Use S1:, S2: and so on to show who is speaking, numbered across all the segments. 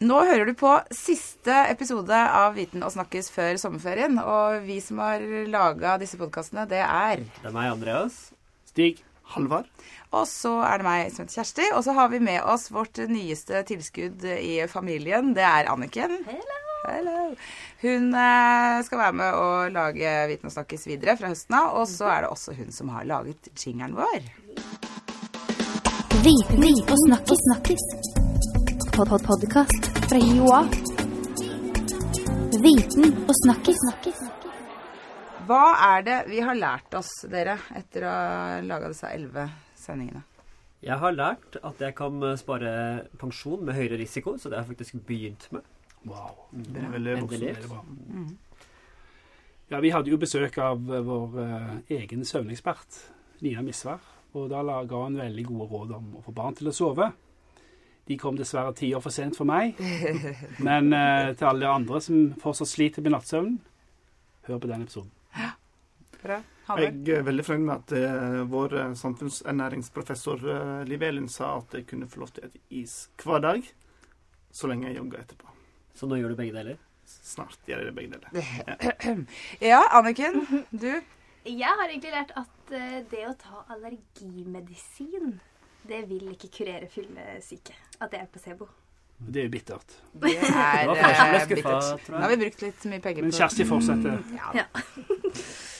S1: Nå hører du på siste episode av Viten og snakkes før sommerferien. Og vi som har laga disse podkastene, det er
S2: Det er meg, Andreas.
S3: Stig.
S4: Halvard.
S1: Og så er det meg som heter Kjersti. Og så har vi med oss vårt nyeste tilskudd i familien. Det er Anniken. Hello. Hun eh, skal være med å lage Viten og snakkes videre fra høsten av. Og så er det også hun som har laget jingeren vår.
S5: Viten og snakkes. Pod -pod Podkast fra Joa. Viten og snakkis snakkis.
S1: Hva er det vi har lært oss, dere, etter å ha laga disse elleve sendingene?
S2: Jeg har lært at jeg kan eh, spare pensjon med høyere risiko, så det har jeg faktisk begynt med.
S3: Wow.
S4: Det er veldig
S2: voksen,
S4: voksent.
S3: Veldig bra. Ja, vi hadde jo besøk av eh, vår eh, egen søvnekspert, Nina Misvær. Og da la- ga hun veldig gode råd om å få barn til å sove. De kom dessverre ti år for sent for meg. Men eh, til alle andre som fortsatt sliter med nattsøvnen, hør på den episoden.
S1: Bra.
S4: Jeg er veldig fornøyd med at eh, vår eh, samfunnsernæringsprofessor eh, Liv Elin sa at jeg kunne få lov til å spise is hver dag, så lenge jeg jogger etterpå.
S2: Så nå gjør du begge deler.
S4: Snart gjør jeg det begge deler.
S1: Ja, Anniken. Du?
S6: Jeg har egentlig lært at eh, det å ta allergimedisin, det vil ikke kurere fyllesyke. At det er placebo.
S3: Det er jo bittert.
S1: Det er
S2: Det var
S1: eh, bittert. Nå har vi brukt litt mye penger på Men
S3: Kjersti fortsetter.
S1: Ja.
S6: Ja.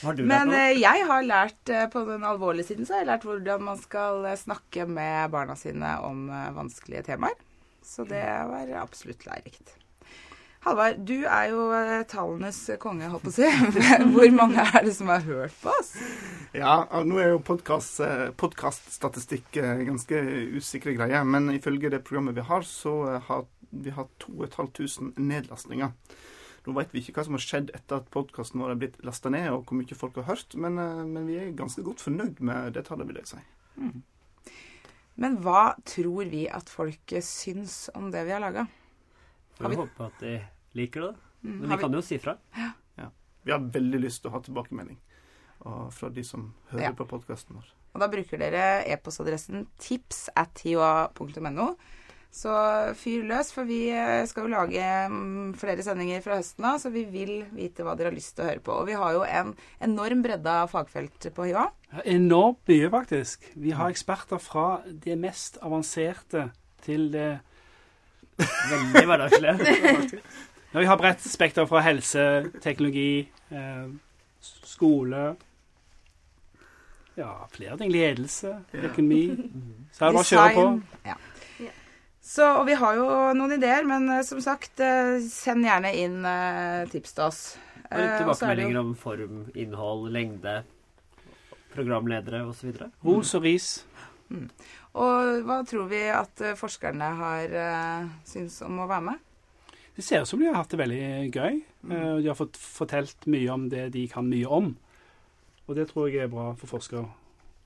S2: Har du
S1: Men eh, jeg har lært eh, på den alvorlige siden så har jeg lært hvordan man skal snakke med barna sine om vanskelige temaer. Så det var absolutt lærerikt. Halvard, du er jo eh, tallenes konge, holdt på å si. Hvor mange er det som har hørt på oss?
S4: Ja, nå er jo podcast, eh, eh, ganske usikre greier, men ifølge det programmet vi har, så har vi hatt 2500 nedlastninger. Nå vet vi ikke hva som har skjedd etter at podkasten vår er blitt lasta ned, og hvor mye folk har hørt, men, men vi er ganske godt fornøyd med det tallet, vil jeg si.
S1: Men hva tror vi at folk syns om det vi har laga?
S2: Får vi håpe at de liker det. Men
S1: Mm,
S2: de
S1: vi-
S2: kan jo si fra.
S4: Vi har veldig lyst til å ha tilbakemelding og fra de som hører
S1: Ja.
S4: på podkasten vår.
S1: Og da bruker dere e-postadressen tips at hioa.no. Så fyr løs, for vi eh, skal jo lage mm, flere sendinger fra høsten av, så vi vil vite hva dere har lyst til å høre på. Og vi har jo en enorm bredde av fagfelt på HiOA.
S3: Enormt mye, faktisk. Vi har eksperter fra det mest avanserte til det
S2: Veldig hverdagslig.
S3: Når vi har bredt spekter fra helse, teknologi, eh, skole Ja, flere ting. Ledelse, økonomi. Så er det bare å kjøre på.
S1: Ja.
S6: Ja.
S1: Så, og vi har jo noen ideer, men eh, som sagt, eh, send gjerne inn eh, tips til oss.
S2: Og litt tilbakemeldinger om form, innhold, lengde, programledere osv.
S3: Ros og ris.
S1: Og hva tror vi at eh, forskerne har uh, syns om å være med?
S3: Det ser ut som de har hatt det veldig gøy. Mm. og De har fått fortalt mye om det de kan mye om. Og det tror jeg er bra for forskere.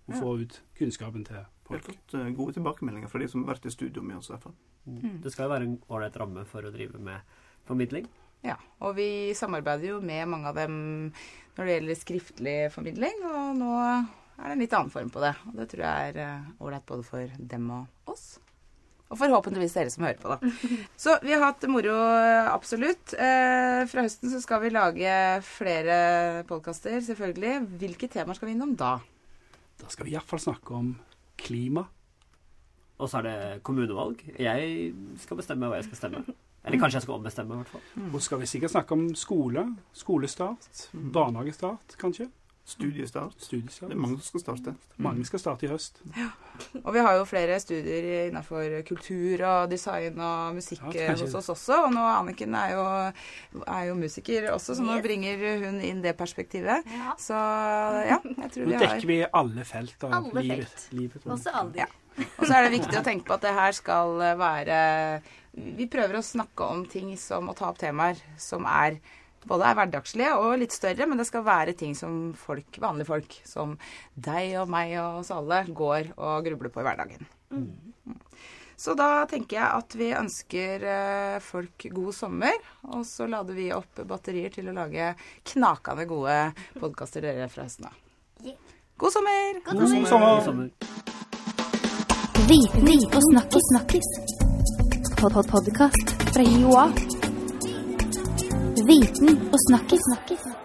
S3: Å
S1: Ja.
S3: få ut kunnskapen til folk.
S4: Vi har fått uh, gode tilbakemeldinger fra de som har vært i studio med oss. i hvert fall.
S1: Mm.
S2: Det skal jo være en ålreit ramme for å drive med formidling.
S1: Ja, og vi samarbeider jo med mange av dem når det gjelder skriftlig formidling, og nå er det en litt annen form på det. Og det tror jeg er eh, ålreit både for dem og oss. Og forhåpentligvis dere som hører på, da. Så vi har hatt moro, eh, absolutt. Eh, fra høsten så skal vi lage flere podkaster, selvfølgelig. Hvilke temaer skal vi innom da?
S3: Da skal vi iallfall snakke om klima.
S2: Og så er det kommunevalg. Jeg skal bestemme hva jeg skal stemme. Eller kanskje jeg skal ombestemme, i hvert fall.
S3: Og så skal vi sikkert snakke om skole, skolestart, barnehagestart kanskje.
S4: Studiestart.
S3: Studiestart.
S4: Det er mange som skal starte.
S3: Mange skal starte i høst.
S1: Og vi har jo flere studier innenfor kultur og design og musikk
S3: Ja,
S1: hos oss også. Og nå Anniken er jo, er jo musiker også, så nå bringer hun inn det perspektivet.
S6: Ja.
S1: Så ja, jeg tror vi
S3: Nå
S1: vi
S3: dekker vi alle felt av
S6: Alle
S3: livet.
S6: felt.
S3: livet.
S6: Også alder.
S1: Og så er det viktig å tenke på at det her skal være Vi prøver å snakke om ting som å ta opp temaer som er både er hverdagslige og litt større, men det skal være ting som folk, vanlige folk, som deg og meg og oss alle, går og grubler på i hverdagen. Mm. Så da tenker jeg at vi ønsker eh, folk god sommer, og så lader vi opp batterier til å lage knakende gode podkaster dere fra høsten av. God sommer!
S6: God
S3: God
S6: sommer.
S3: sommer!
S2: God sommer.
S5: Viten og snakkis snakkis. Pod -pod Podkast fra JOA. Viten og snakkis.